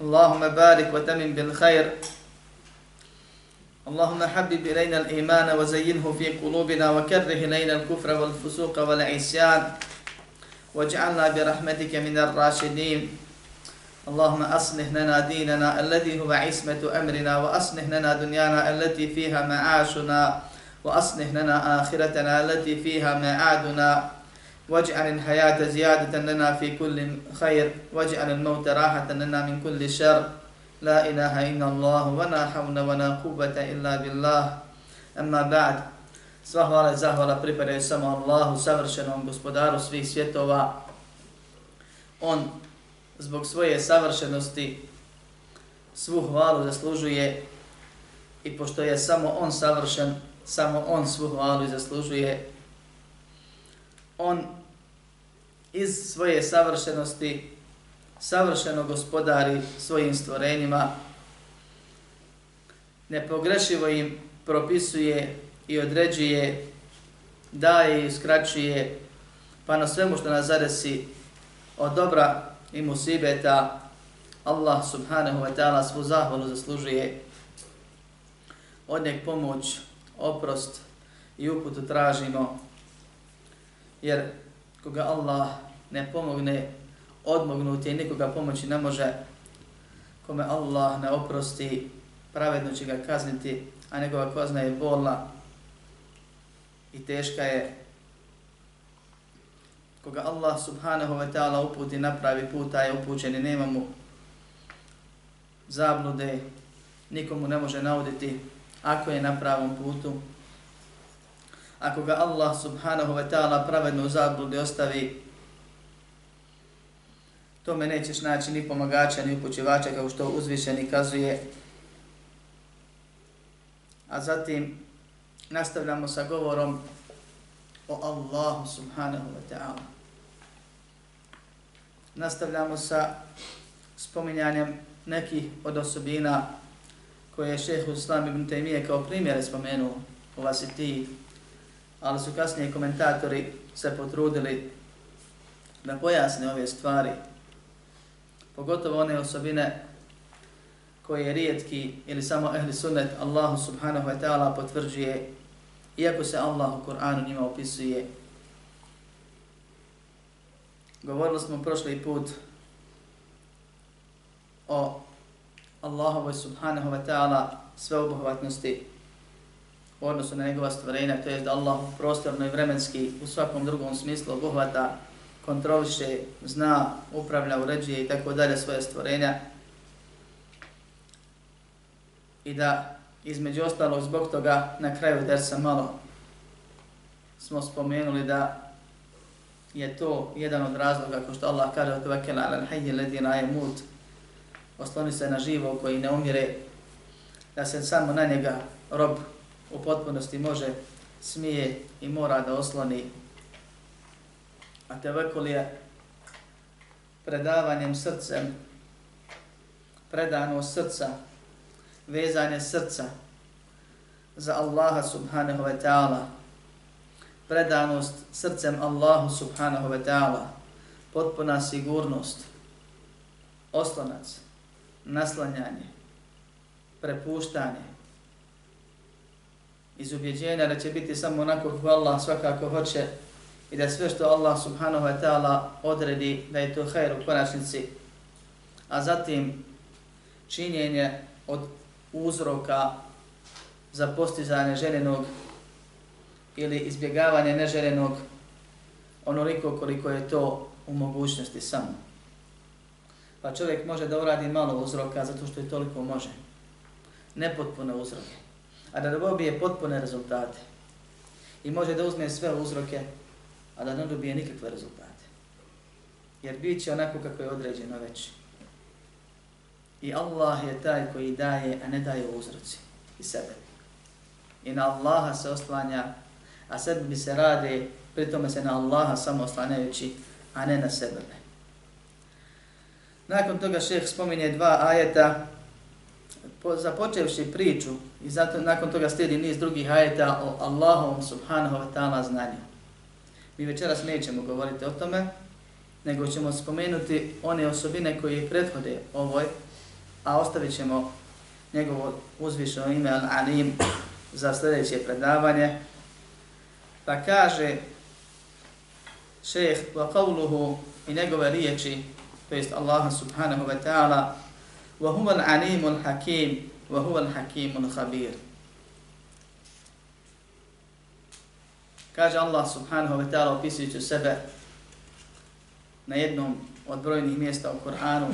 اللهم بارك وتمن بالخير. اللهم حبب إلينا الإيمان وزينه في قلوبنا وكره إلينا الكفر والفسوق والعصيان. واجعلنا برحمتك من الراشدين. اللهم أصلح لنا ديننا الذي هو عصمة أمرنا وأصلح لنا دنيانا التي فيها معاشنا وأصلح لنا آخرتنا التي فيها معادنا. واجعل الحياة زيادة لنا في كل خير واجعل الموت راحة لنا من كل شر لا إله إلا الله ولا حول ولا قوة إلا بالله أما بعد Sva hvala i zahvala pripadaju samo Allahu, savršenom gospodaru svih svjetova. On zbog svoje savršenosti svu hvalu zaslužuje i pošto je samo On savršen, samo On svu hvalu i zaslužuje. On iz svoje savršenosti savršeno gospodari svojim stvorenjima, nepogrešivo im propisuje i određuje, daje i skraćuje, pa na svemu što nas zadesi od dobra i musibeta, Allah subhanahu wa ta'ala svu zahvalu zaslužuje. Od njeg pomoć, oprost i uputu tražimo, jer koga Allah ne pomogne, odmognuti i nikoga pomoći ne može, kome Allah ne oprosti, pravedno će ga kazniti, a njegova kozna je bolna, i teška je koga Allah subhanahu wa ta'ala uputi na pravi put, a je upućen i nema mu zablude, nikomu ne može nauditi ako je na pravom putu. Ako ga Allah subhanahu wa ta'ala pravedno u zabludi ostavi, tome nećeš naći ni pomagača, ni upućivača, kao što uzvišeni kazuje. A zatim, nastavljamo sa govorom o Allahu subhanahu wa ta'ala. Nastavljamo sa spominjanjem nekih od osobina koje je šehu Islam ibn Taymiye kao primjere spomenuo u Vasiti, ali su kasnije komentatori se potrudili da pojasne ove stvari, pogotovo one osobine koje je rijetki ili samo ehli sunnet Allahu subhanahu wa ta'ala potvrđuje, iako se Allah u Kur'anu njima opisuje. Govorili smo prošli put o Allahovoj subhanahu wa ta'ala sveobuhvatnosti u odnosu na njegova stvorenja, to je da Allah prostorno i vremenski u svakom drugom smislu obuhvata, kontroliše, zna, upravlja, uređuje i tako dalje svoje stvorenja, i da između ostalog zbog toga na kraju dersa malo smo spomenuli da je to jedan od razloga ko što Allah kaže to vakela al-hayy alladhi la yamut. Osloni se na živo koji ne umire da se samo na njega rob u potpunosti može smije i mora da osloni a te je predavanjem srcem predano srca vezanje srca za Allaha subhanahu wa ta'ala, predanost srcem Allahu subhanahu wa ta'ala, potpuna sigurnost, oslonac, naslanjanje, prepuštanje, iz ubjeđenja da će biti samo onako kako Allah svakako hoće i da sve što Allah subhanahu wa ta'ala odredi da je to hajr u konačnici, a zatim činjenje od uzroka za postizanje željenog ili izbjegavanje neželjenog onoliko koliko je to u mogućnosti samo. Pa čovjek može da uradi malo uzroka zato što je toliko može. Nepotpune uzroke. A da dobije potpune rezultate. I može da uzme sve uzroke, a da ne dobije nikakve rezultate. Jer bit će onako kako je određeno već. I Allah je taj koji daje, a ne daje uzroci i sebe. I na Allaha se oslanja, a sebi se radi, pritome se na Allaha samo oslanjajući, a ne na sebe. Nakon toga šeh spominje dva ajeta, započevši priču, i zato nakon toga slijedi niz drugih ajeta o Allahom subhanahu wa ta'ala znanju. Mi večeras nećemo govoriti o tome, nego ćemo spomenuti one osobine koje prethode ovoj, a ostavit ćemo njegovo uzvišeno ime Al-Alim za sljedeće predavanje. Pa kaže šeheh wa qavluhu i njegove riječi, to jest Allah subhanahu wa ta'ala, wa huwa الحكيم وهو al-hakim, wa huwa al-hakim khabir Kaže Allah subhanahu wa ta'ala opisujući sebe na jednom od brojnih mjesta u Kur'anu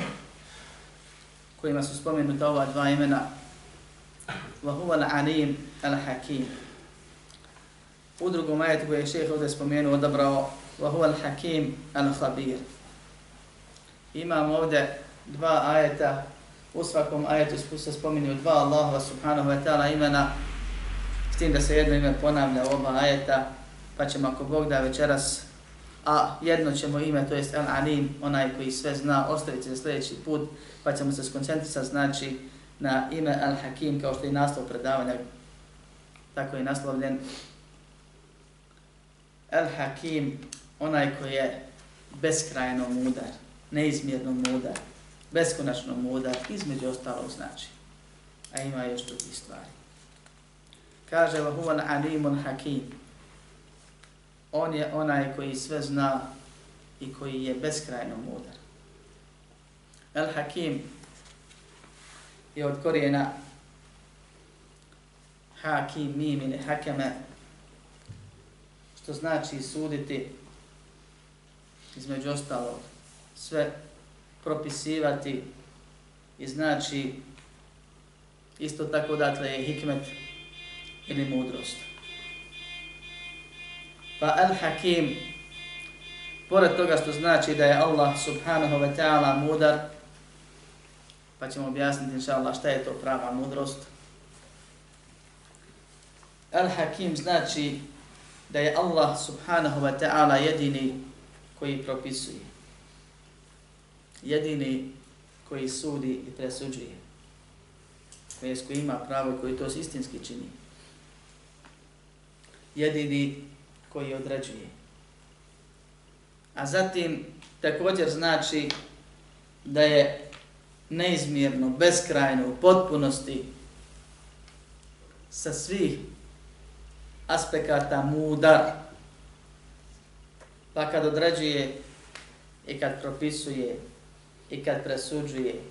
kojima su spomenuta ova dva imena wa huwa al-alim al-hakim. U drugom ajetu koje je šeheh ovdje spomenuo odabrao wa huwa al-hakim al-khabir. Imamo ovdje dva ajeta, u svakom ajetu se spominju dva Allahova subhanahu wa ta'ala imena, s tim da se jedno ime ponavlja u oba ajeta, pa ćemo ako Bog da večeras, a jedno ćemo ime, to jest Al-Alim, onaj koji sve zna, ostaviti za sljedeći put, pa ćemo se skoncentrisati znači na ime Al-Hakim, kao što je naslov predavanja, tako je naslovljen. Al-Hakim, onaj koji je beskrajno mudar, neizmjerno mudar, beskonačno mudar, između ostalog znači. A ima još drugi stvari. Kaže, wa huwa alimun hakim. On je onaj koji sve zna i koji je beskrajno mudar. El Hakim je od korijena Hakim, mim ili Hakeme, što znači suditi između ostalog sve propisivati i znači isto tako dakle je hikmet ili mudrost. Pa Al-Hakim, pored toga što znači da je Allah subhanahu wa ta'ala mudar, pa ćemo objasniti inša Allah šta je to prava mudrost. Al-Hakim znači da je Allah subhanahu wa ta'ala jedini koji propisuje. Jedini koji sudi i presuđuje. Koji, koji ima pravo koji to istinski čini. Jedini koji određuje. A zatim također znači da je neizmjerno, beskrajno, u potpunosti sa svih aspekata mudar. Pa kad određuje i kad propisuje i kad presuđuje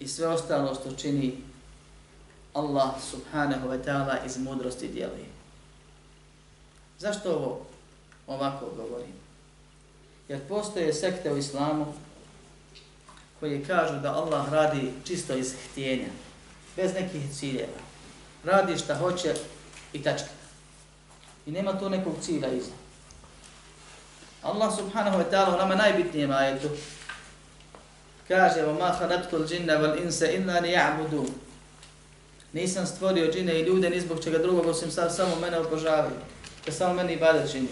i sve ostalo što čini Allah subhanahu wa ta'ala iz mudrosti djeluje. Zašto ovo ovako govorim? Jer postoje sekte u islamu koji kažu da Allah radi čisto iz htjenja, bez nekih ciljeva. Radi šta hoće i tačka. I nema tu nekog cilja iza. Allah subhanahu wa ta'ala u nama najbitnijem ajetu kaže وَمَا خَلَتْكُ الْجِنَّ وَالْإِنْسَ إِلَّا لِيَعْبُدُونَ Nisam stvorio džine i ljude ni zbog čega drugog osim sad samo mene obožavaju. Da samo meni ibadet čini.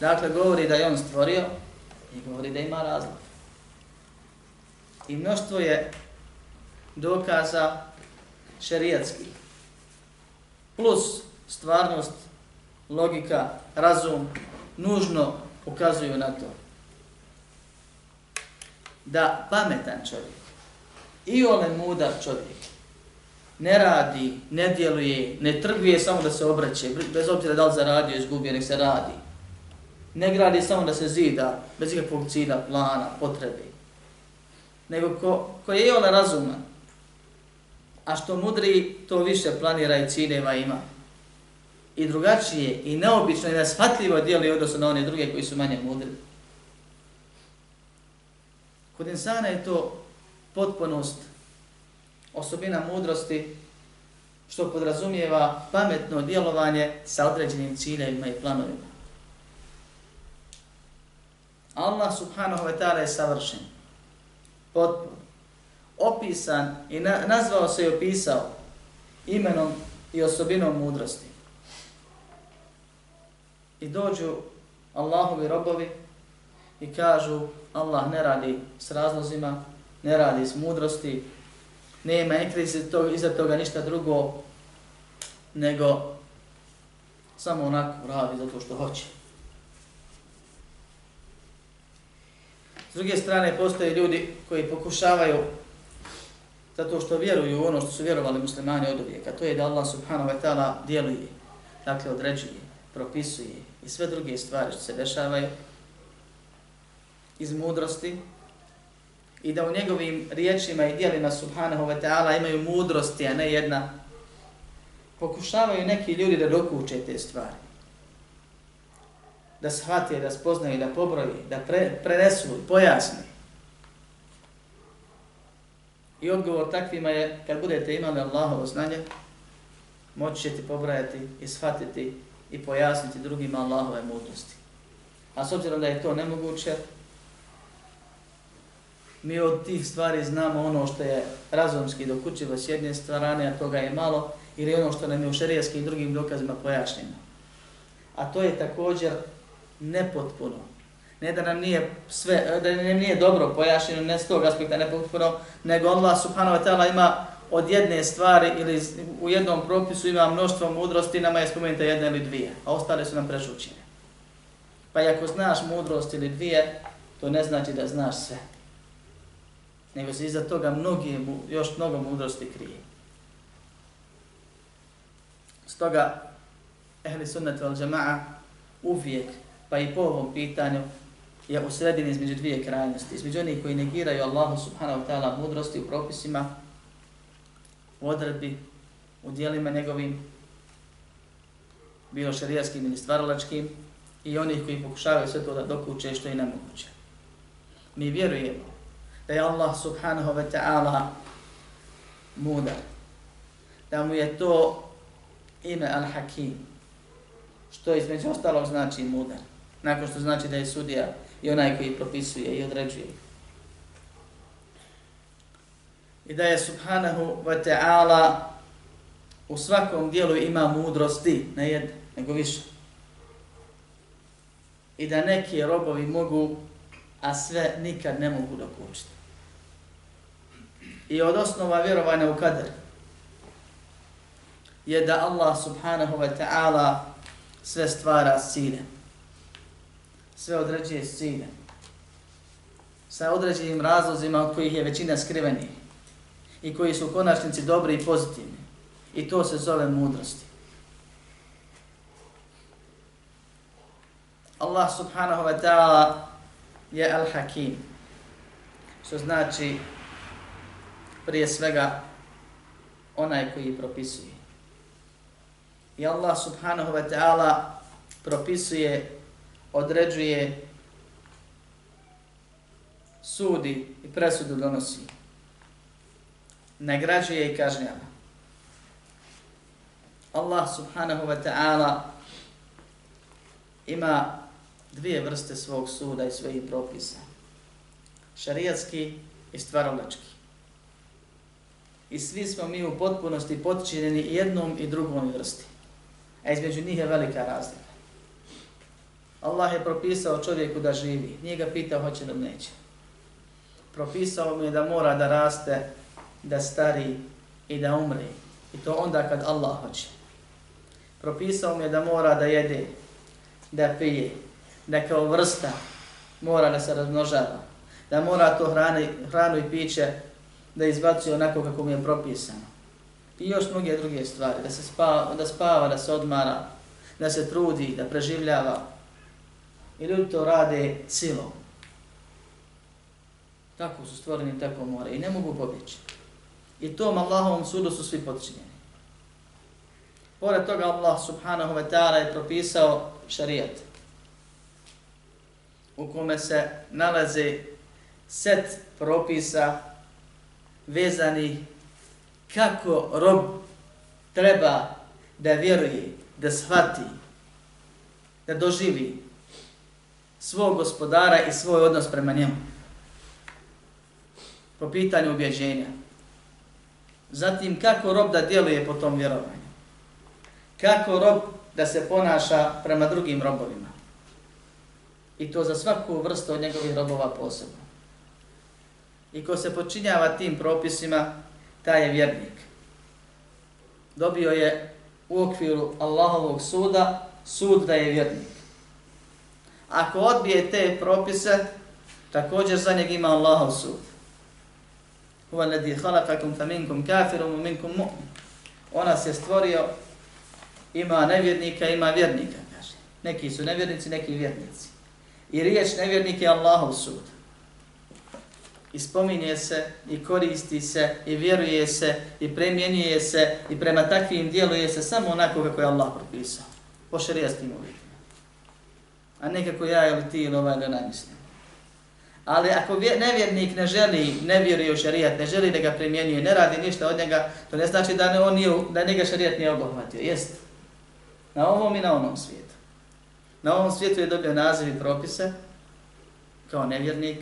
Dakle, govori da je on stvorio i govori da ima razlog. I mnoštvo je dokaza šerijatskih. Plus stvarnost, logika, razum, nužno ukazuju na to. Da pametan čovjek i ole mudar čovjek ne radi, ne djeluje, ne trguje samo da se obraće, bez obzira da li zaradio, izgubio, nek se radi. Ne gradi samo da se zida, bez ikakvog cilja, plana, potrebe. Nego ko, ko je i ona razuman, a što mudri, to više planira i ciljeva ima i drugačije i neobično i neshvatljivo dijeli odnosno na one druge koji su manje mudri. Kod insana je to potpunost, osobina mudrosti, što podrazumijeva pametno djelovanje sa određenim ciljevima i planovima. Allah subhanahu wa ta'ala je savršen, potpun, opisan i na, nazvao se i opisao imenom i osobinom mudrosti. I dođu Allahovi robovi i kažu Allah ne radi s razlozima, ne radi s mudrosti, nema ne se to, iza toga ništa drugo, nego samo onako radi zato što hoće. S druge strane, postoje ljudi koji pokušavaju zato što vjeruju u ono što su vjerovali muslimani od uvijeka. To je da Allah subhanahu wa ta'ala djeluje, dakle određuje, propisuje i sve druge stvari što se dešavaju iz mudrosti i da u njegovim riječima i dijelima subhanahu wa ta'ala imaju mudrosti, a ne jedna. Pokušavaju neki ljudi da dokuče te stvari. Da shvate, da spoznaju, da pobroji, da pre, prenesu, pojasni. I odgovor takvima je, kad budete imali Allahovo znanje, moći ćete pobrajati i shvatiti i pojasniti drugima Allahove mudrosti. A s obzirom da je to nemoguće, mi od tih stvari znamo ono što je razumski dokućivo s jedne strane, a toga je malo, ili ono što nam je u šarijaskim i drugim dokazima pojašnjeno. A to je također nepotpuno. Ne da nam nije sve, da nam nije dobro pojašnjeno, ne s tog aspekta nepotpuno, nego Allah subhanahu wa ta'ala ima od jedne stvari ili u jednom propisu ima mnoštvo mudrosti, nama je spomenuta jedna ili dvije, a ostale su nam prešućene. Pa ako znaš mudrost ili dvije, to ne znači da znaš sve nego se iza toga mnogi, još mnogo mudrosti krije. Stoga, ehli sunnet vel džema'a uvijek, pa i po ovom pitanju, je u sredini između dvije krajnosti. Između onih koji negiraju Allahu subhanahu wa ta'ala mudrosti u propisima, u odredbi, u dijelima njegovim, bilo šarijaskim ili stvaralačkim, i onih koji pokušavaju sve to da dokuće što je nemoguće. Mi vjerujemo da je Allah subhanahu wa ta'ala mudar. Da mu je to ime Al-Hakim, što između ostalog znači mudar. Nakon što znači da je sudija i onaj koji propisuje i određuje. I da je subhanahu wa ta'ala u svakom dijelu ima mudrosti, ne jedne, nego više. I da neki robovi mogu, a sve nikad ne mogu dokučiti i od osnova vjerovanja u kader je da Allah subhanahu wa ta'ala sve stvara s ciljem. Sve određuje s ciljem. Sa određenim razlozima od kojih je većina skrivenih i koji su u konačnici dobri i pozitivni. I to se zove mudrosti. Allah subhanahu wa ta'ala je al-hakim. Što znači prije svega onaj koji propisuje. I Allah subhanahu wa ta'ala propisuje, određuje, sudi i presudu donosi. Nagrađuje i kažnjava. Allah subhanahu wa ta'ala ima dvije vrste svog suda i svojih propisa. Šarijatski i stvarolački i svi smo mi u potpunosti potčinjeni jednom i drugom vrsti. A između njih je velika razlika. Allah je propisao čovjeku da živi, nije ga pitao hoće li neće. Propisao mu je da mora da raste, da stari i da umre. I to onda kad Allah hoće. Propisao mu je da mora da jede, da pije, da kao vrsta mora da se razmnožava, da mora to hrani, hranu i piće da izbacuje onako kako mu je propisano. I još mnoge druge stvari, da se spava, da spava, da se odmara, da se trudi, da preživljava. I ljudi to rade silom. Tako su stvoreni, tako more i ne mogu pobjeći. I tom Allahovom sudu su svi podčinjeni. Pored toga Allah subhanahu wa ta'ala je propisao šarijat u kome se nalaze set propisa vezani kako rob treba da vjeruje, da shvati, da doživi svog gospodara i svoj odnos prema njemu. Po pitanju objeđenja. Zatim kako rob da djeluje po tom vjerovanju. Kako rob da se ponaša prema drugim robovima. I to za svaku vrstu od njegovih robova posebno. I ko se počinjava tim propisima, taj je vjernik. Dobio je u okviru Allahovog suda, sud da je vjernik. Ako odbije te propise, također za njeg ima Allahov sud. Huwa alladhi khalaqakum faminkum kafirun wa minkum mu'min. Ona se stvorio ima nevjernika, ima vjernika, kaže. Neki su nevjernici, neki vjernici. I riječ nevjernik je Allahov sud. I spominje se, i koristi se, i vjeruje se, i premjenjuje se, i prema takvim djeluje se samo onako kako je Allah propisao. Po šarijastim uvjetima. A ne kako ja ili ti ili ovaj da onaj. Ali ako nevjernik ne želi, ne vjeruje u šarijat, ne želi da ga primjenjuje, ne radi ništa od njega, to ne znači da, ne on nije, da njega šarijat nije obohvatio. Jest. Na ovom i na onom svijetu. Na ovom svijetu je dobio naziv i propise kao nevjernik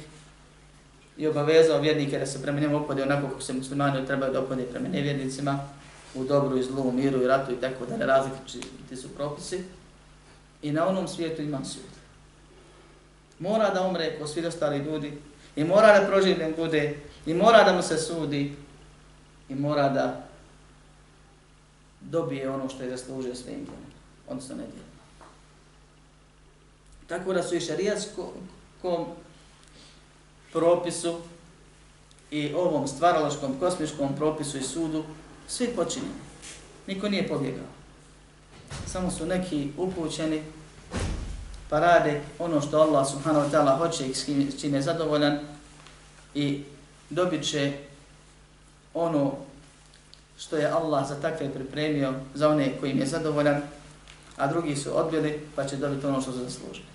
i obavezao vjernike da se prema njemu opode onako kako se muslimani trebaju da opode prema nevjernicima u dobru i zlu, u miru i ratu i tako da ne različiti su propisi. I na onom svijetu ima sud. Mora da umre ko svi ostali ljudi i mora da proživljen bude i mora da mu se sudi i mora da dobije ono što je zaslužio svojim djelom, odnosno ne djelom. Tako da su i šarijatskom propisu i ovom stvaraloškom kosmičkom propisu i sudu svi počinjeni. Niko nije pobjegao. Samo su neki upućeni pa rade ono što Allah subhanahu wa ta'ala hoće i s je zadovoljan i dobit će ono što je Allah za takve pripremio za one kojim je zadovoljan, a drugi su odbili pa će dobiti ono što su zaslužili.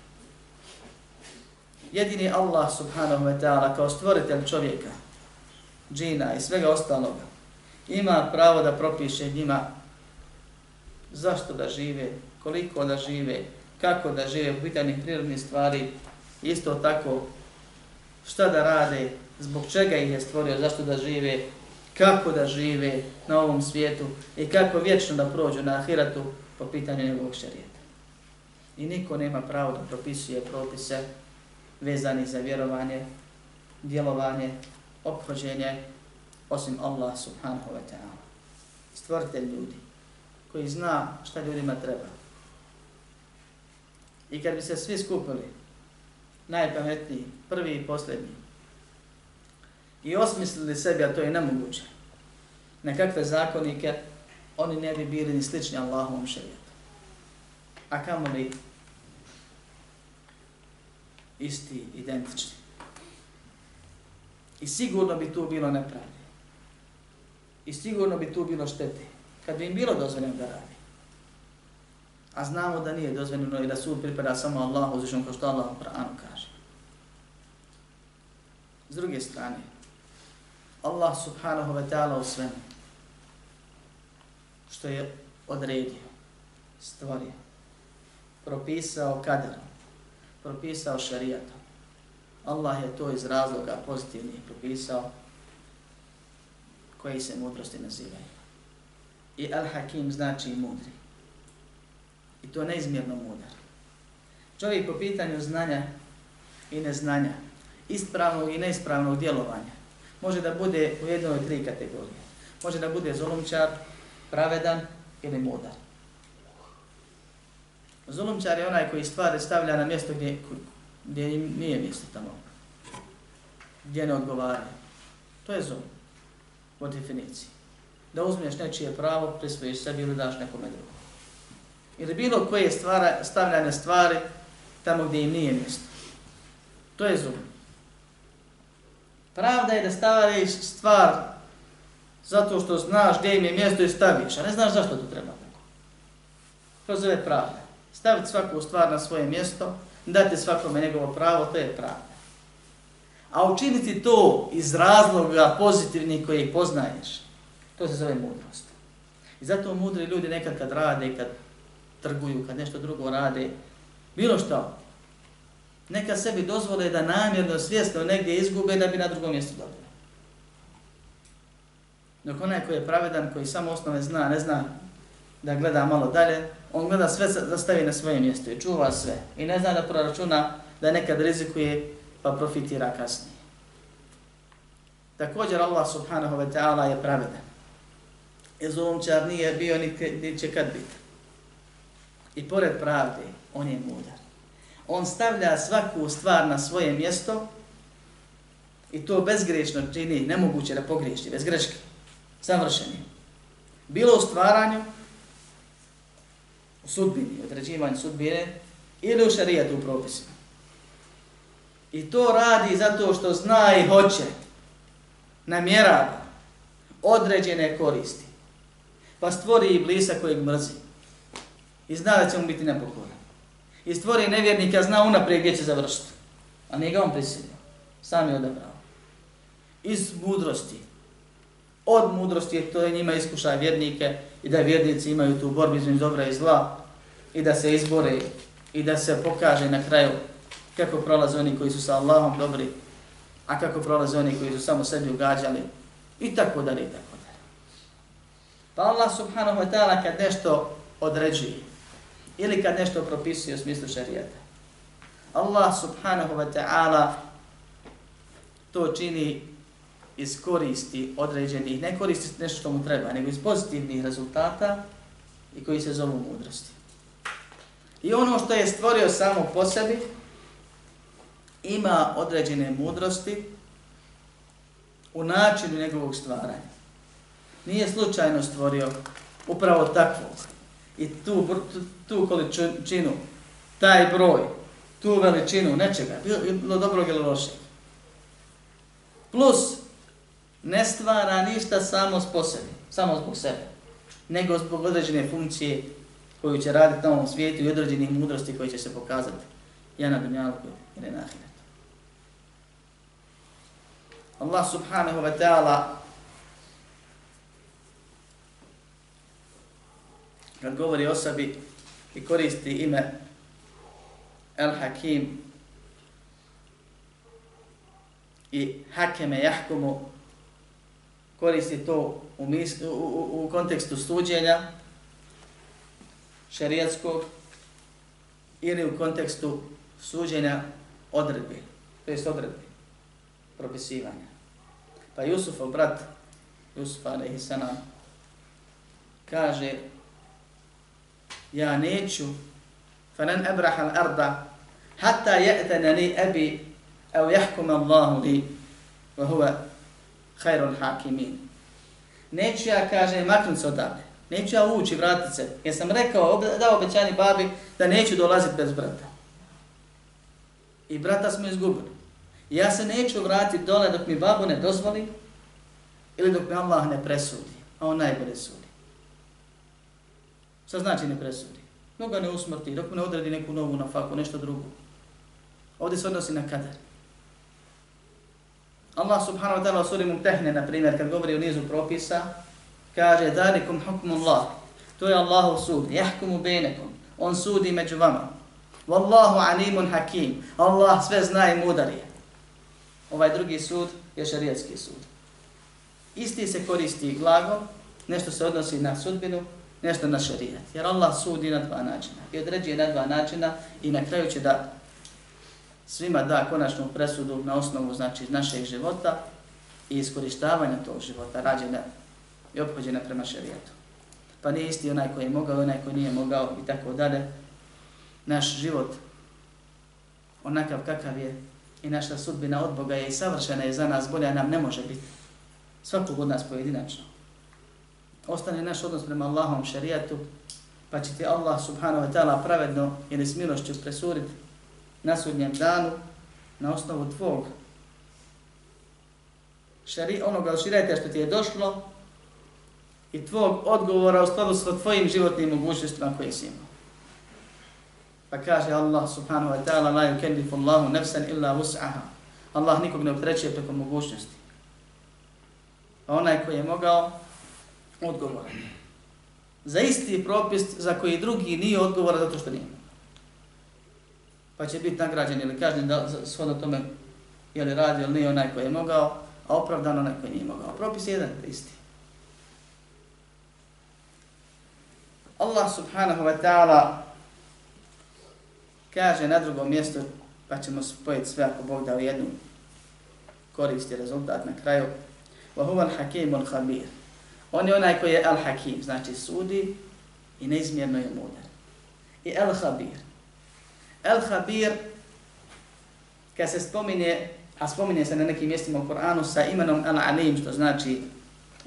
Jedini Allah subhanahu wa ta'ala kao stvoritelj čovjeka, džina i svega ostaloga, ima pravo da propiše njima zašto da žive, koliko da žive, kako da žive u pitanju prirodnih stvari, isto tako šta da rade, zbog čega ih je stvorio, zašto da žive, kako da žive na ovom svijetu i kako vječno da prođu na ahiratu po pitanju njegovog šarijeta. I niko nema pravo da propisuje propise vezani za vjerovanje, djelovanje, obhođenje, osim Allah subhanahu wa ta'ala. Stvorite ljudi koji zna šta ljudima treba. I kad bi se svi skupili, najpametniji, prvi i posljednji, i osmislili sebi, a to je nemoguće, nekakve zakonike, oni ne bi bili ni slični Allahovom šarijetu. A kamo li isti, identični. I sigurno bi tu bilo nepravde. I sigurno bi tu bilo štete. Kad bi im bilo dozvoljeno da radi. A znamo da nije dozvoljeno i da sud pripada samo Allahu, uzvišom kao što Allah u Kur'anu kaže. S druge strane, Allah subhanahu wa ta'ala u svemu što je odredio, stvorio, propisao kaderom, propisao šarijatom. Allah je to iz razloga pozitivnih propisao koji se mudrosti nazivaju. I Al-Hakim znači mudri. I to neizmjerno mudar. Čovjek po pitanju znanja i neznanja, ispravnog i neispravnog djelovanja, može da bude u jednoj od tri kategorije. Može da bude zolomčar, pravedan ili mudar. Zulumčar je onaj koji stvari stavlja na mjesto gdje, gdje nije mjesto tamo. Gdje ne odgovara. To je zulum. Po definiciji. Da uzmeš nečije pravo, prisvojiš sebi ili daš nekome drugom. Ili bilo koje stvara, stavljane stvari tamo gdje im nije mjesto. To je zulum. Pravda je da staviš stvar zato što znaš gdje im je mjesto i staviš, a ne znaš zašto to treba tako. To zove pravda. Staviti svaku stvar na svoje mjesto, dati svakome njegovo pravo, to je pravda. A učiniti to iz razloga pozitivnih koje poznaješ, to se zove mudrost. I zato mudri ljudi nekad kad rade, kad trguju, kad nešto drugo rade, bilo što, neka sebi dozvole da namjerno, svjesno negdje izgube da bi na drugom mjestu dobili. Dok onaj koji je pravedan, koji samo osnove zna, ne zna da gleda malo dalje, on gleda sve da stavi na svoje mjesto i čuva sve. I ne zna da proračuna da nekad rizikuje pa profitira kasnije. Također Allah subhanahu wa ta'ala je pravedan. I zulumčar nije bio ni će kad biti. I pored pravde, on je mudar. On stavlja svaku stvar na svoje mjesto i to bezgrešno čini, nemoguće da pogriješi, bez greške, savršeni. Bilo u stvaranju, u sudbini, određivanju sudbine, ili u šarijetu u propisima. I to radi zato što zna i hoće, namjerava određene koristi. Pa stvori i blisa kojeg mrzi. I zna da će mu biti nepokoran. I stvori nevjernika, zna unaprijed gdje će završiti. A nije ga on prisilio. Sam je odabrao. Iz mudrosti. Od mudrosti je to je njima iskušaj vjernike i da vjernici imaju tu borbu između dobra i zla i da se izbore i da se pokaže na kraju kako prolaze oni koji su sa Allahom dobri, a kako prolaze oni koji su samo sebi ugađali i tako dalje i tako dalje. Pa Allah subhanahu wa ta'ala kad nešto određuje ili kad nešto propisuje u smislu šarijeta, Allah subhanahu wa ta'ala to čini iz koristi određenih, ne koristi nešto što mu treba, nego iz pozitivnih rezultata i koji se zovu mudrosti. I ono što je stvorio samo po sebi, ima određene mudrosti u načinu njegovog stvaranja. Nije slučajno stvorio upravo takvog i tu, tu, tu količinu, taj broj, tu veličinu nečega, bilo dobrog ili lošeg. Plus, ne stvara ništa samo s posebi, samo zbog sebe, nego zbog određene funkcije koju će raditi na ovom svijetu i određenih mudrosti koji će se pokazati ja na dunjalku ili na ahiretu. Allah subhanahu wa ta'ala kad govori o sebi i koristi ime El Hakim i Hakeme Jahkumu koristi to u, mis, u, u, u kontekstu suđenja šerijatskog ili u kontekstu suđenja odredbi, to jest odredbi, propisivanja. Pa Jusufov brat, Jusuf alaihi kaže ja neću fanan abraha al-arda hatta ya'tana li abi aw yahkum Allahu li wa huwa khairul hakimin. Neću ja, kaže, maknut se odavde. Neću ja ući, vratit se. Jer sam rekao, dao obećanje babi da neću dolaziti bez brata. I brata smo izgubili. Ja se neću vratiti dole dok mi babu ne dozvoli ili dok mi Allah ne presudi. A on najbolje sudi. Šta znači ne presudi? Dok ga ne usmrti, dok mu ne odredi neku novu na faku, nešto drugo. Ovdje se odnosi na kadar. Allah subhanahu wa ta'ala u suri Mumtehne, na primjer, kad govori o nizu propisa, kaže, dalikum hukmu Allah. To je Allahov sud. Jahkumu benekum. On sudi među vama. Wallahu alimun hakim. Allah sve zna i mudar je. Ovaj drugi sud je šarijetski sud. Isti se koristi glagol, nešto se odnosi na sudbinu, nešto na šarijat. Jer Allah sudi na dva načina i određuje na dva načina i na kraju će da svima da konačnu presudu na osnovu znači našeg života i iskorištavanja tog života, rađena i obhođena prema šarijatu. Pa nije isti onaj koji je mogao, onaj koji nije mogao i tako dalje. Naš život onakav kakav je i naša sudbina od Boga je i savršena je za nas bolja nam ne može biti. Svakog od nas pojedinačno. Ostane naš odnos prema Allahom šarijatu, pa će ti Allah subhanahu wa ta'ala pravedno ili s milošću presuriti na sudnjem danu na osnovu tvog šari, onoga širijata što ti je došlo i tvog odgovora u skladu sa tvojim životnim mogućnostima koje si imao. Pa kaže Allah subhanahu wa ta'ala la yukellifu Allahu nefsan illa wus'aha. Allah nikog ne optrećuje preko mogućnosti. A onaj koji je mogao, odgovoran. Za isti propis za koji drugi nije odgovoran zato što nije. Pa će biti nagrađen ili kažen da shodno tome je li radi ili nije onaj koji je mogao, a opravdano onaj koji nije mogao. Propis je jedan isti. Allah subhanahu wa ta'ala kaže na drugom mjestu, pa ćemo spojiti sve ako Bog da u jednu koristi rezultat na kraju. Wa huwa al-hakim al-khabir. On je onaj koji je al-hakim, znači sudi i neizmjerno je mudar. I El Khabir. El Khabir kad se spominje, a spominje se na nekim mjestima u Koranu sa imenom al-alim, što znači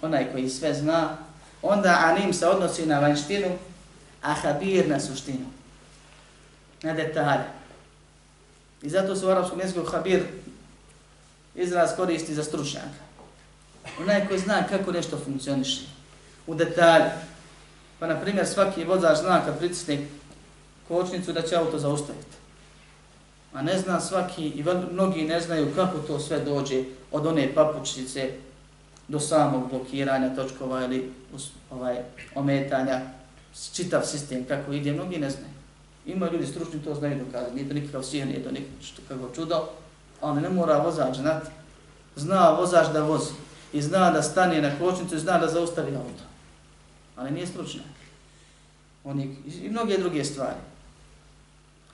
onaj koji sve zna, onda alim se odnosi na vanštinu, a habir na suštinu, na detalje. I zato se u arapskom jeziku habir izraz koristi za stručnjaka. Onaj koji zna kako nešto funkcioniše, u detalju. Pa, na primjer, svaki vozač zna kad pritisne kočnicu da će auto zaustaviti. A ne zna svaki, i mnogi ne znaju kako to sve dođe od one papučice do samog blokiranja točkova ili ovaj, ometanja, čitav sistem kako ide, mnogi ne znaju. Ima ljudi stručni to znaju dokazati, nije to nikakav sihr, nije to nikakav čudo, ali ne mora vozač znati. Zna vozač da vozi i zna da stane na kočnicu i zna da zaustavi auto. Ali nije stručnjak. Oni, I mnoge druge stvari.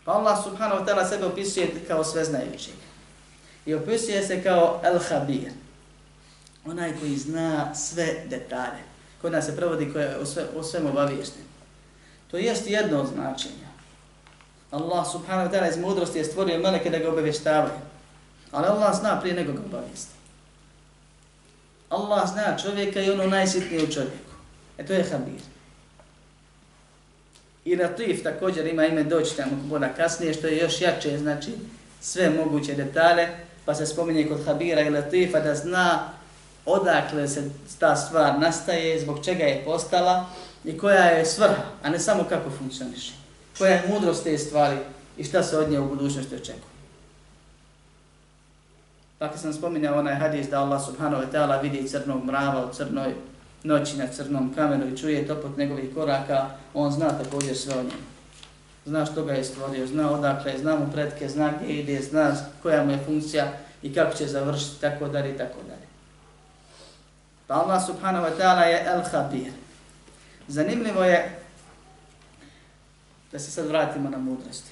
Pa Allah subhanahu wa ta'ala sebe opisuje kao sveznajućeg. I opisuje se kao el-habir onaj koji zna sve detalje. Kod nas se provodi koje je o, sve, o svem obaviješten. To jest jedno od značenja. Allah subhanahu wa ta'ala iz mudrosti je stvorio meleke da ga obavještavaju. Ali Allah zna prije nego ga obavijesti. Allah zna čovjeka i ono najsitnije u čovjeku. E to je habir. I Latif također ima ime doći tamo boda kasnije, što je još jače, znači sve moguće detalje, pa se spominje kod Habira i Latifa da zna odakle se ta stvar nastaje, zbog čega je postala i koja je svrha, a ne samo kako funkcioniše. Koja je mudrost te stvari i šta se od nje u budućnosti očekuje. Dakle sam spominjao onaj hadis da Allah subhanahu wa ta'ala vidi crnog mrava u crnoj noći na crnom kamenu i čuje topot njegovih koraka, on zna također sve o njemu. Zna što ga je stvorio, zna odakle, zna mu predke, zna gdje ide, zna koja mu je funkcija i kako će završiti, tako dalje i tako dalje. Pa Allah subhanahu wa ta'ala je el-habir. Zanimljivo je da se sad vratimo na mudrosti.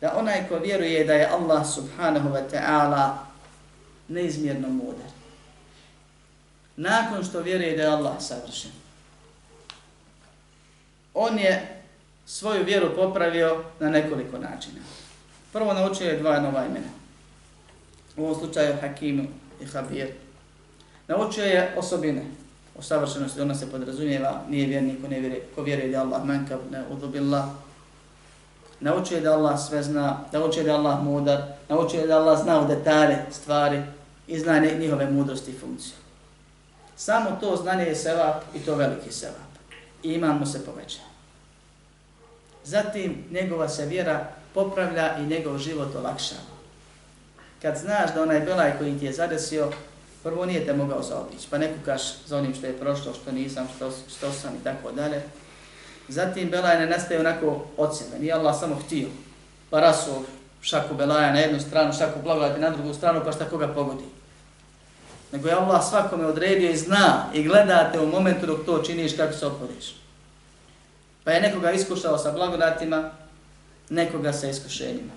Da onaj ko vjeruje da je Allah subhanahu wa ta'ala neizmjerno mudar. Nakon što vjeruje da je Allah savršen. On je svoju vjeru popravio na nekoliko načina. Prvo naučio je dva nova imena. U ovom slučaju Hakimu i Habir. Naučio je osobine. O savršenosti ona se podrazumijeva, nije vjernik ko, ne vjeruje, ko vjeruje da Allah mankav, ne udubillah. Naučio je da Allah sve zna, naučio je da Allah mudar, naučio je da Allah zna u detalje stvari i zna njihove mudrosti i funkcije. Samo to znanje je sevap i to veliki sevap. I iman mu se poveća. Zatim njegova se vjera popravlja i njegov život olakšava. Kad znaš da onaj belaj koji ti je zadesio, Prvo nije te mogao zaobići, pa ne kukaš za onim što je prošlo, što nisam, što, što sam i tako dalje. Zatim Belaj ne nastaje onako od sebe, nije Allah samo htio, pa rasuo šaku Belaja na jednu stranu, šaku blagodati na drugu stranu, pa šta koga pogodi. Nego je Allah svakome odredio i zna i gledate u momentu dok to činiš kako se oporiš. Pa je nekoga iskušao sa blagodatima, nekoga sa iskušenjima.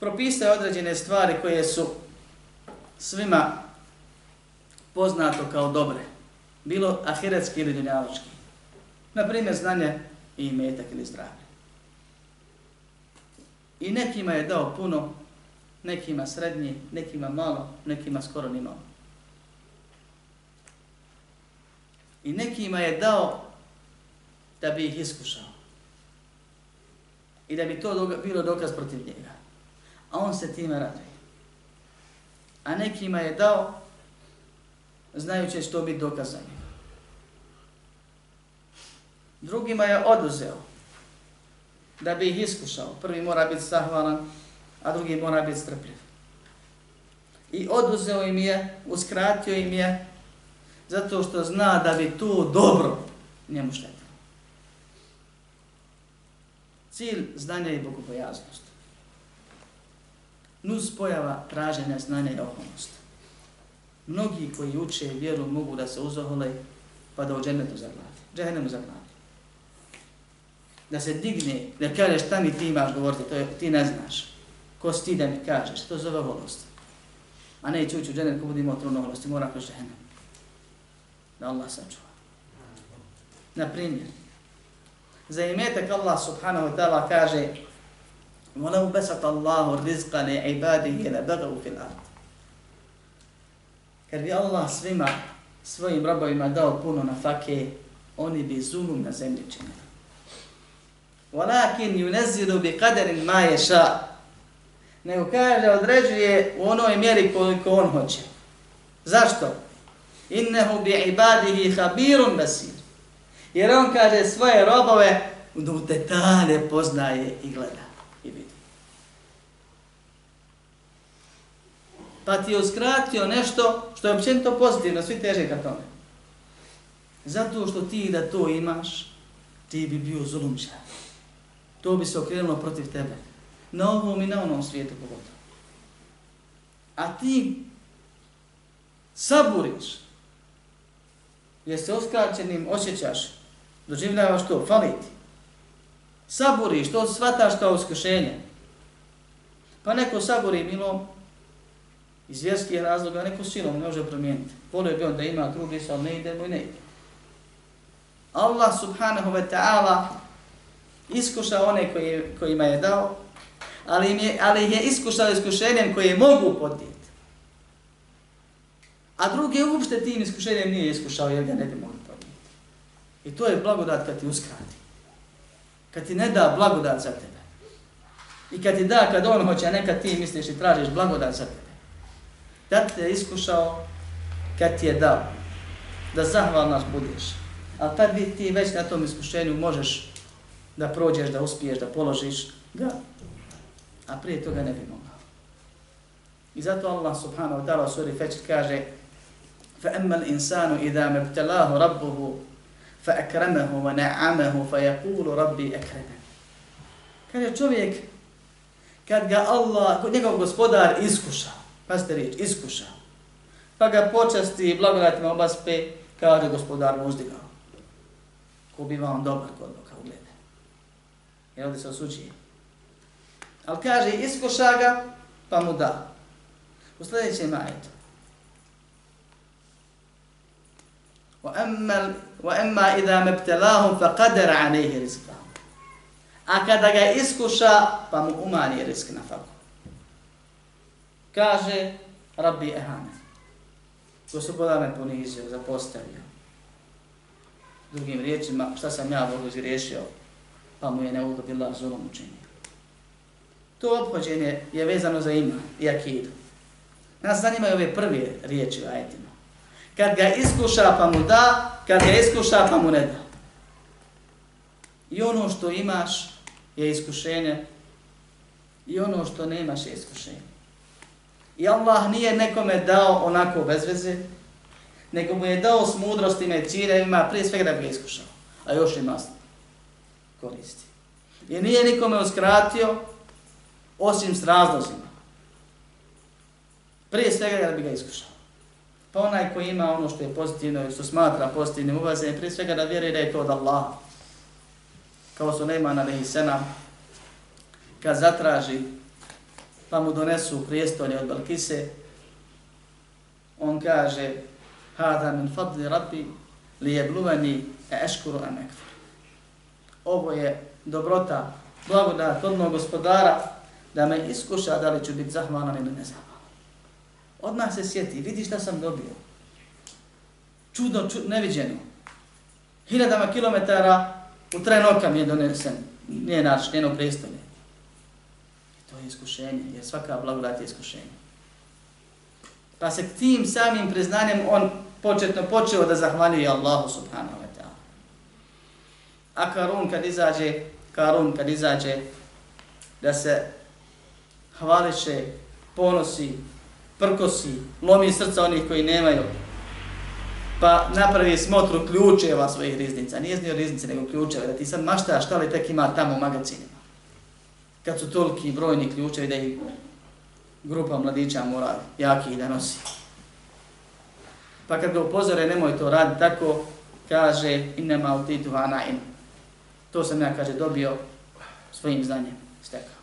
Propisao određene stvari koje su svima poznato kao dobre, bilo ahiretski ili dunjaločki. Naprimjer, znanje i imetak ili zdravlje. I nekima je dao puno, nekima srednji, nekima malo, nekima skoro ni malo. I nekima je dao da bi ih iskušao. I da bi to bilo dokaz protiv njega. A on se time raduje a nekima je dao znajući što biti dokazanje. Drugima je oduzeo da bi ih iskušao. Prvi mora biti zahvalan, a drugi mora biti strpljiv. I oduzeo im je, uskratio im je, zato što zna da bi to dobro njemu štetilo. Cilj znanja je bogobojaznost. Nus pojava traženja znanja i oholnost. Mnogi koji uče vjeru mogu da se uzohole pa da u džennetu zaglade. Džehennemu zaglade Da se digne, da kaže šta mi ti imaš govoriti, to je, ti ne znaš. Ko si ti da mi kažeš, to zove oholost. A ne ući u džennet ko budimo trudno oholosti, mora kroz džehennem. Da Allah sačuva. Na primjer, za imetak Allah subhanahu wa ta'ala kaže وَلَوْ بَسَتَ اللَّهُ الرِّزْقَ لِعِبَادِهِ لَبَغَوْ فِي الْأَرْضِ Kad bi Allah svima svojim robovima dao puno na fake, oni bi zulum na zemlji činili. Walakin yunazzilu bi qadarin ma yasha. Nego kaže određuje u onoj mjeri koliko on hoće. Zašto? Innehu bi ibadihi khabirun basir. Jer on kaže svoje robove u detalje poznaje i gleda i vidi. Pa ti je uskratio nešto što je općenito pozitivno, svi teže ka tome. Zato što ti da to imaš, ti bi bio zulumčar. To bi se okrenulo protiv tebe. Na ovom i na onom svijetu pogotovo. A ti saburiš, jer se oskraćenim osjećaš doživljavaš to, fali ti. Saburiš, to shvataš kao uskušenje. Pa neko saburi milom, iz vjerskih razloga, neko silom ne može promijeniti. Volio bi on da ima drugi, ali ne ide mu i ne ide. Allah subhanahu wa ta'ala Iskušao one koji, kojima je dao, ali, im je, ali ih je iskušao iskušenjem koje mogu podnijeti. A druge uopšte tim iskušenjem nije iskušao jer ga ne bi mogli I to je blagodat kad ti uskrati. Kad ti ne da blagodat za tebe. I kad ti da, kad on hoće, a nekad ti misliš i tražiš blagodat za tebe. Da te je iskušao kad ti je dao. Da zahvalnaš budeš. Ali tad bi ti već na tom iskušenju možeš da prođeš, da uspiješ, da položiš ga. A prije toga ne bi mogao. I zato Allah subhanahu wa ta'ala u suri Fečr kaže فَأَمَّا الْإِنسَانُ إِذَا مَبْتَلَاهُ رَبُّهُ فأكرمه ونعمه فيقول ربي أكرمه Kaže čovjek, kad ga Allah, kod njegov gospodar iskuša, pa ste riječ, iskuša, pa ga počasti i blagodatima obaspe, kaže gospodar mu uzdigao. Ko bi vam dobar kod Boga uglede. I ovdje se osuđuje. Ali kaže, iskuša ga, pa mu da. U sljedećem majetu. وَأَمَّا إِذَا مَبْتَلَاهُمْ فَقَدَرَ عَلَيْهِ رِزْقَهُ A kada ga iskuša, pa mu umani risk na faku. Kaže, Rabbi Ehane, gospodar me ponizio, zapostavio. Drugim riječima, šta sam ja Bogu izgriješio, Pa mu je neudobila zulom učinio. To obhođenje je vezano za iman i akidu. Nas zanimaju ove prve riječi u ajetima. Kad ga iskuša pa mu da, kad ga iskuša pa mu ne da. I ono što imaš je iskušenje i ono što nemaš je iskušenje. I Allah nije nekome dao onako bez veze, nego mu je dao s mudrostima i ciljevima prije svega da bi ga iskušao. A još ima koristi. I nije nikome uskratio osim s razlozima. Prije svega da bi ga iskušao. Pa onaj koji ima ono što je pozitivno i što smatra pozitivnim ulazenjem, prije svega da vjeruje da je to od Allaha. Kao su Neyman alaihi senam, kad zatraži, pa mu donesu prijestolje od Balkise, on kaže, hada min fadli rabbi li je e eškuru amekfir. Ovo je dobrota, blagodat od mojeg gospodara da me iskuša da li ću biti zahvalan ili nezahvalan. Odmah se sjeti, vidi šta sam dobio. Čudno, čud, neviđeno. Hiljadama kilometara u tren oka mi je donesen, nije naš, njeno prestolje. To je iskušenje, jer svaka blagodat je iskušenje. Pa se tim samim priznanjem on početno počeo da zahvaljuje Allahu subhanahu. A Karun kad izađe Karun kad izađe da se hvališe, ponosi, prkosi, lomi srca onih koji nemaju, pa napravi smotru ključeva svojih riznica. Nije znio riznice, nego ključeve, da ti sad maštaš šta li tek ima tamo u magazinima. Kad su toliki brojni ključevi da ih grupa mladića mora jaki da nosi. Pa kad ga upozore, nemoj to raditi tako, kaže, inema utitu vana in. To sam ja, kaže, dobio svojim znanjem, stekao.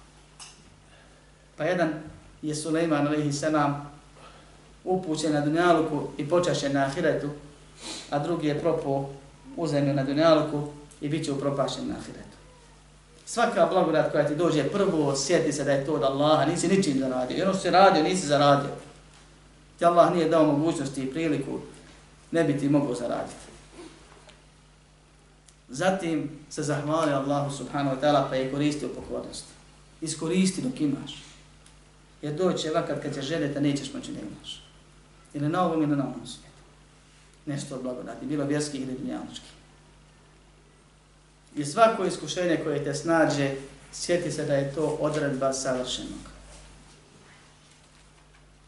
Pa jedan je Suleiman, alaihi selam, upućen na dunjaluku i počašen na ahiretu, a drugi je propao u zemlju na dunjaluku i bit će upropašen na ahiretu. Svaka blagodat koja ti dođe prvo, sjeti se da je to od Allaha, nisi ničim zaradio. I ono što si radio, nisi zaradio. Ti Allah nije dao mogućnosti i priliku, ne bi ti mogao zaraditi. Zatim se zahvali Allahu subhanahu wa ta'ala pa je koristio pokornost. Iskoristi dok imaš. Jer doće vakat kad će željeti, nećeš moći da imaš. Ili na ovom ili na ovom svijetu. Nešto blagodati, bilo vjerski ili dunjanočki. I svako iskušenje koje te snađe, sjeti se da je to odredba savršenog.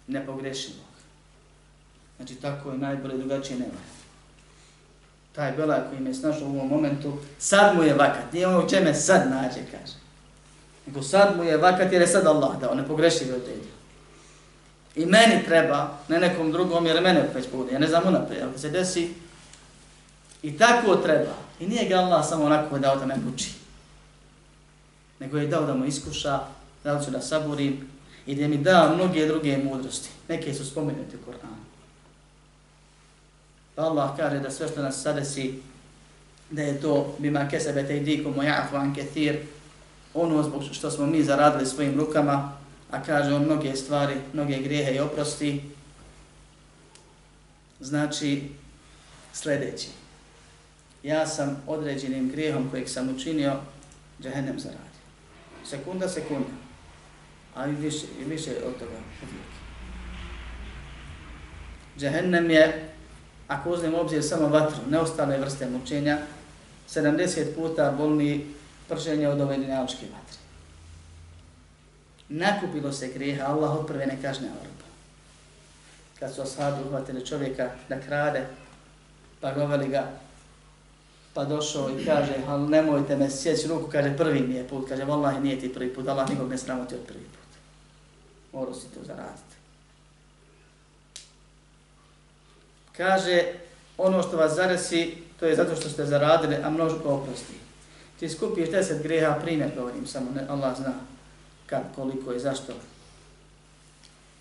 Nepogrešivog. Znači tako je najbolje drugačije nema. Taj belaj koji me snašao u ovom momentu, sad mu je vakat. Nije ono čeme sad nađe, kaže. Nego sad mu je vakat jer je sad Allah dao, nepogrešivi odredio. I meni treba, ne nekom drugom, jer mene već pogodi, Ja ne znam unaprijed, ako se desi, i tako treba. I nije ga Allah samo onako dao da me uči. Nego je dao da mu iskuša, dao ću da saburim i da mi da mnoge druge mudrosti. Neke su spomenuti u Koranu. Pa Allah kaže da sve što nas sadesi, da je to bima kesebete i diku mojafu an ketir, ono zbog što smo mi zaradili svojim rukama, a kaže on mnoge stvari, mnoge grijehe i oprosti, znači sljedeći. Ja sam određenim grijehom kojeg sam učinio, džahennem zaradio. Sekunda, sekunda. A i više, i više od toga uvijek. Džahennem je, ako uzmemo obzir samo vatru, neostale vrste mučenja, 70 puta bolni prženje od ove dinjaločke vatre nakupilo se grijeha, Allah od prve ne kažne orba. Kad su ashabi uhvatili čovjeka da krade, pa govali ga, pa došao i kaže, ali nemojte me sjeći ruku, kaže, prvi mi je put, kaže, vallahi nije ti prvi put, Allah nikog ne sramoti od prvi put. Morao si to zaraditi. Kaže, ono što vas zaresi, to je zato što ste zaradili, a množko oprosti. Ti skupiš deset greha, primjer govorim samo, ne, Allah zna kad, koliko i zašto.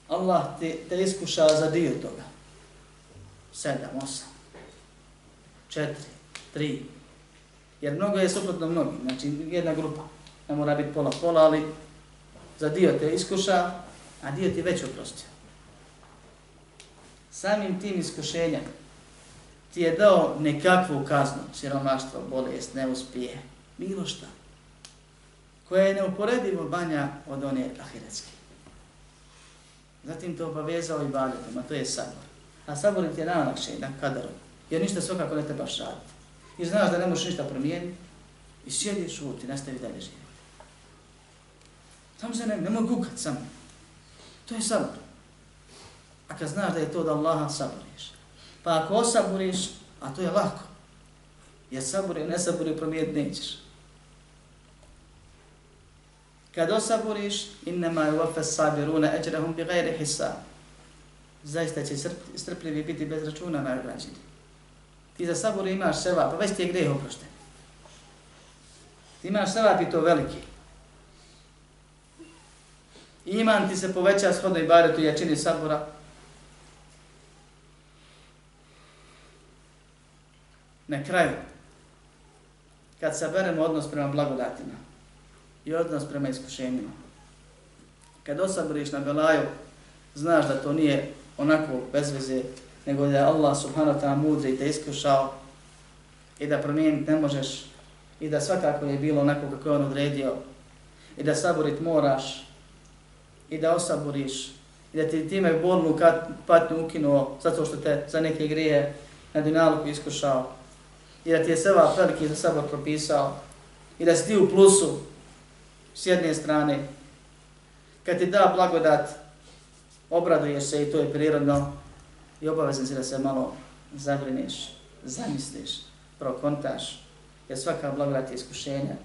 Allah te, te iskuša za dio toga. Sedam, osam, četiri, tri. Jer mnogo je suprotno mnogi, znači jedna grupa. Ne mora biti pola pola, ali za dio te iskuša, a dio ti već oprostio. Samim tim iskušenjem ti je dao nekakvu kaznu, siromaštvo, bolest, neuspije, bilo šta koja je neuporedivo banja od one ahiretske. Zatim to obavezao i baljetom, a to je sabor. A sabor ti je najlakše na kadaru, jer ništa svakako ne trebaš raditi. I znaš da ne možeš ništa promijeniti, i sjedi, šuti, nastavi dalje živjeti. Tam se ne, nemoj kukat sam. To je sabor. A kad znaš da je to da Allaha saboriš, pa ako osaboriš, a to je lako, jer sabor i ne sabor i promijeniti nećeš. Kad osaburiš, innama je uvafes sabiruna eđrahum bi gajri hisa. Zaista će strpljivi biti bez računa nagrađeni. Ti za sabor imaš seva, pa već ti je greh oprošten. Ti imaš seva i to veliki. Iman ti se poveća shodno i baretu jačini sabora. Na kraju, kad saberemo odnos prema blagodatima, i odnos prema iskušenjima. Kad osaboriš na belaju, znaš da to nije onako bez veze, nego da je Allah subhanahu ta'ala mudri i te iskušao i da promijeniti ne možeš i da svakako je bilo onako kako je on odredio i da saborit moraš i da osaboriš i da ti time bolnu patnju ukinuo zato što te za neke grije na dinaluku iskušao i da ti je seba veliki za sabor propisao i da si ti u plusu s jedne strane. Kad ti da blagodat, obraduješ se i to je prirodno i obavezan si da se malo zagrineš, zamisliš, prokontaš, jer svaka blagodat je iskušenja.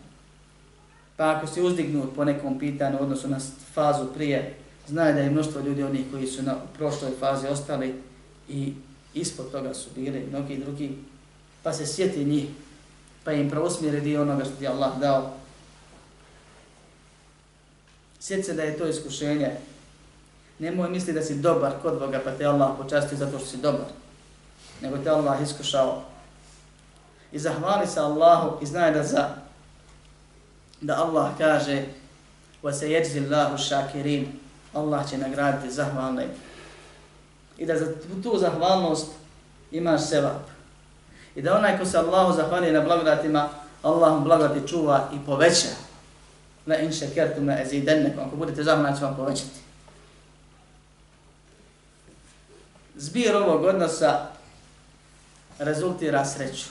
Pa ako si uzdignut po nekom pitanju u odnosu na fazu prije, znaj da je mnoštvo ljudi onih koji su na prošloj fazi ostali i ispod toga su bili mnogi drugi, pa se sjeti njih, pa im preusmjeri dio onoga što ti Allah dao. Sjeti se da je to iskušenje. Nemoj misli da si dobar kod Boga, pa te Allah počasti zato što si dobar. Nego te Allah iskušao. I zahvali se Allahu i znaj da za da Allah kaže wa se jeđzi Allahu Allah će nagraditi zahvalne i da za tu zahvalnost imaš sevap. I da onaj ko se Allahu zahvali na blagodatima, Allah mu blagodati čuva i poveća. La in šekertum la ezidennekom. Ako budete zahvalni, ću vam povećati. Zbir ovog odnosa rezultira sreću.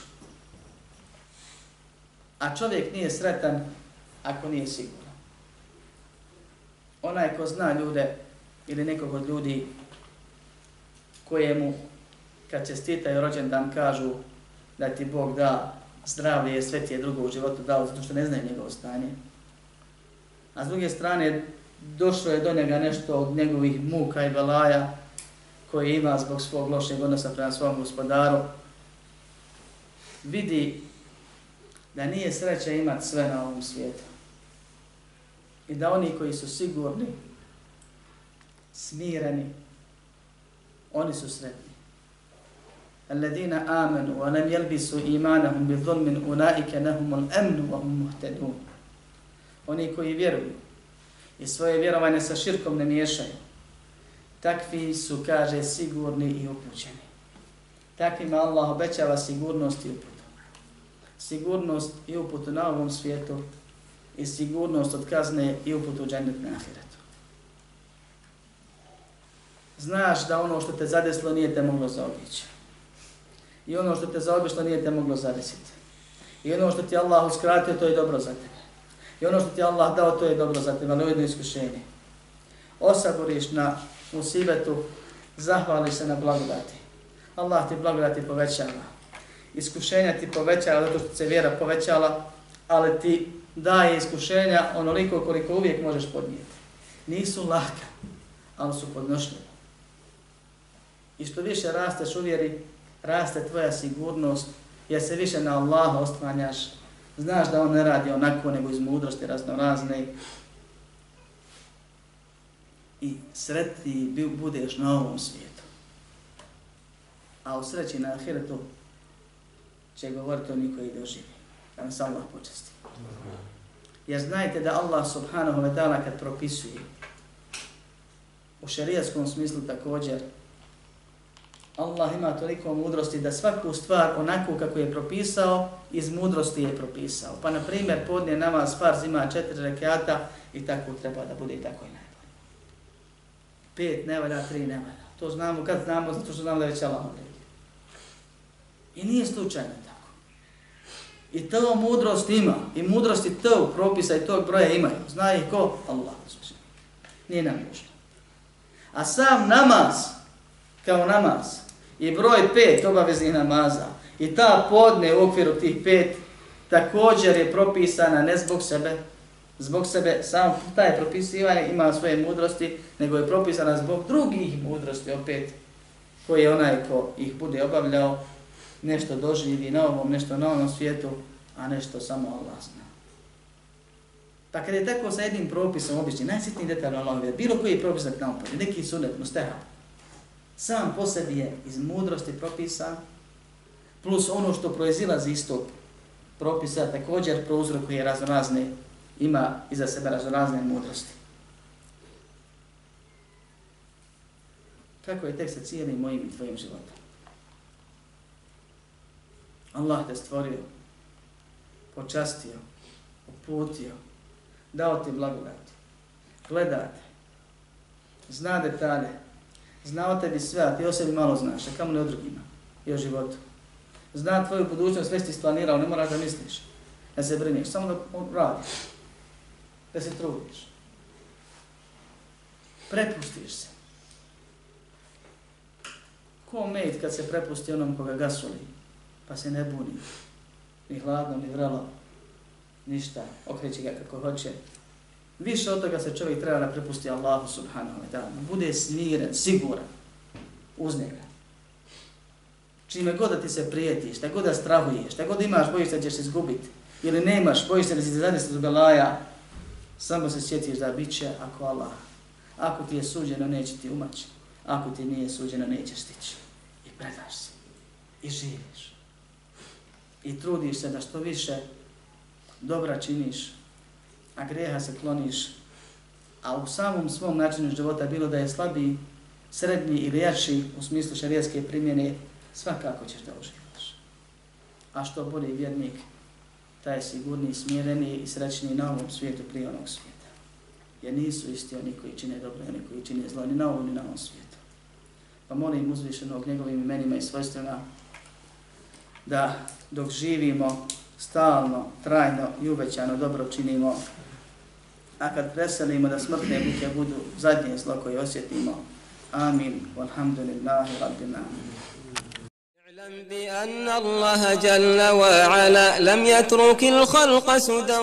A čovjek nije sretan ako nije siguran. Onaj ko zna ljude ili nekog od ljudi kojemu kad čestitaju rođendan kažu da ti Bog da zdravlje, sve ti je drugo u životu dao, zato što ne znaju njegovo stanje. A s druge strane, došlo je do njega nešto od njegovih muka i belaja koje ima zbog svog lošeg odnosa prema svom gospodaru. Vidi da nije sreća imati sve na ovom svijetu. I da oni koji su sigurni, smireni, oni su sretni. الذين آمنوا ولم يلبسوا إيمانهم بظلم أولئك لهم الأمن وهم مهتدون. Oni koji vjeruju i svoje vjerovanje sa širkom ne miješaju. Takvi su, kaže, sigurni i upućeni. Takvima Allah obećava sigurnost i uputu. Sigurnost i uputu na ovom svijetu i sigurnost od kazne i uputu u džennet na ahiretu. Znaš da ono što te zadeslo nije te moglo zaobići. I ono što te zaobišlo nije te moglo zadesiti. I ono što ti Allah uskratio, to je dobro za tebe. I ono što ti Allah dao, to je dobro za tebe, ali ujedno iskušenje. Osaboriš na musibetu, zahvališ se na blagodati. Allah ti blagodati povećava. Iskušenja ti povećava zato što se vjera povećala, ali ti daje iskušenja onoliko koliko uvijek možeš podnijeti. Nisu laka, ali su podnošljive. I što više rasteš u vjeri, raste tvoja sigurnost, jer se više na Allaha ostvanjaš. Znaš da on ne radi onako, nego iz mudrosti raznorazne. I sretni budeš na ovom svijetu. A u sreći na ahiretu će govoriti oni koji doživi. Da nas Allah počesti. Jer znajte da Allah subhanahu wa ta'ala kad propisuje u šarijatskom smislu također Allah ima toliko mudrosti da svaku stvar onako kako je propisao, iz mudrosti je propisao. Pa na primjer podnije namaz farz ima četiri rekiata i tako treba da bude i tako i najbolje. Pet ne valja, tri ne valja. To znamo kad znamo, zato što znamo da je već Allah odredio. I nije slučajno tako. I to mudrost ima. I mudrosti tog propisa i tog broja imaju. Zna ih ko? Allah. Nije nam nužno. A sam namaz, kao namaz, i broj pet obaveznih namaza i ta podne u okviru tih pet također je propisana ne zbog sebe, zbog sebe, sam taj propisivanje ima svoje mudrosti, nego je propisana zbog drugih mudrosti opet, koje onaj ko ih bude obavljao, nešto doživi na ovom, nešto na ovom svijetu, a nešto samo Allah zna. Pa kada je tako sa jednim propisom obični, najsitniji detalj Allah bilo koji je propis na neki sunet, mustehab, sam po sebi je iz mudrosti propisa, plus ono što proizilazi iz tog propisa, također prouzrokuje raznorazne, ima iza sebe raznorazne mudrosti. Kako je tek sa cijelim mojim i tvojim životom? Allah te stvorio, počastio, uputio, dao ti blagodati, gledate, zna detalje, Zna o tebi sve, a ti o sebi malo znaš, a kamo ne o drugima i o životu. Zna tvoju budućnost, sve ti isplanirao, ne moraš da misliš. da se brineš, samo da radiš, da se trudiš. Prepustiš se. Ko med kad se prepusti onom koga gasoli, pa se ne buni, ni hladno, ni vrelo, ništa, okreće ga kako hoće. Više od toga se čovjek treba da prepusti Allahu subhanahu wa ta'ala, bude smiren, siguran uz njega. Čime god da ti se prijetiš, šta god da strahuješ, šta god imaš, bojiš da ćeš izgubiti, ili nemaš, bojiš se da si zadesli do belaja, samo se sjetiš da bit će ako Allah. Ako ti je suđeno, neće ti umaći. Ako ti nije suđeno, nećeš stići. I predaš se. I živiš. I trudiš se da što više dobra činiš, a greha se kloniš, a u samom svom načinu života bilo da je slabiji, srednji ili jači u smislu šarijetske primjene, svakako ćeš da uživaš. A što bolji vjernik, taj je sigurniji, smjereniji i srećniji na ovom svijetu prije onog svijeta. Jer nisu isti oni koji čine dobro i oni koji čine zlo, ni na ovom ni na ovom svijetu. Pa molim uzvišenog njegovim imenima i svojstvena da dok živimo stalno, trajno i uvećano dobro činimo, a kad preselimo da smrtne buke budu zadnje zlo koje osjetimo, amin, walhamdulillahi rabbil alamin. اعلم بأن الله جل وعلا لم يترك الخلق سدى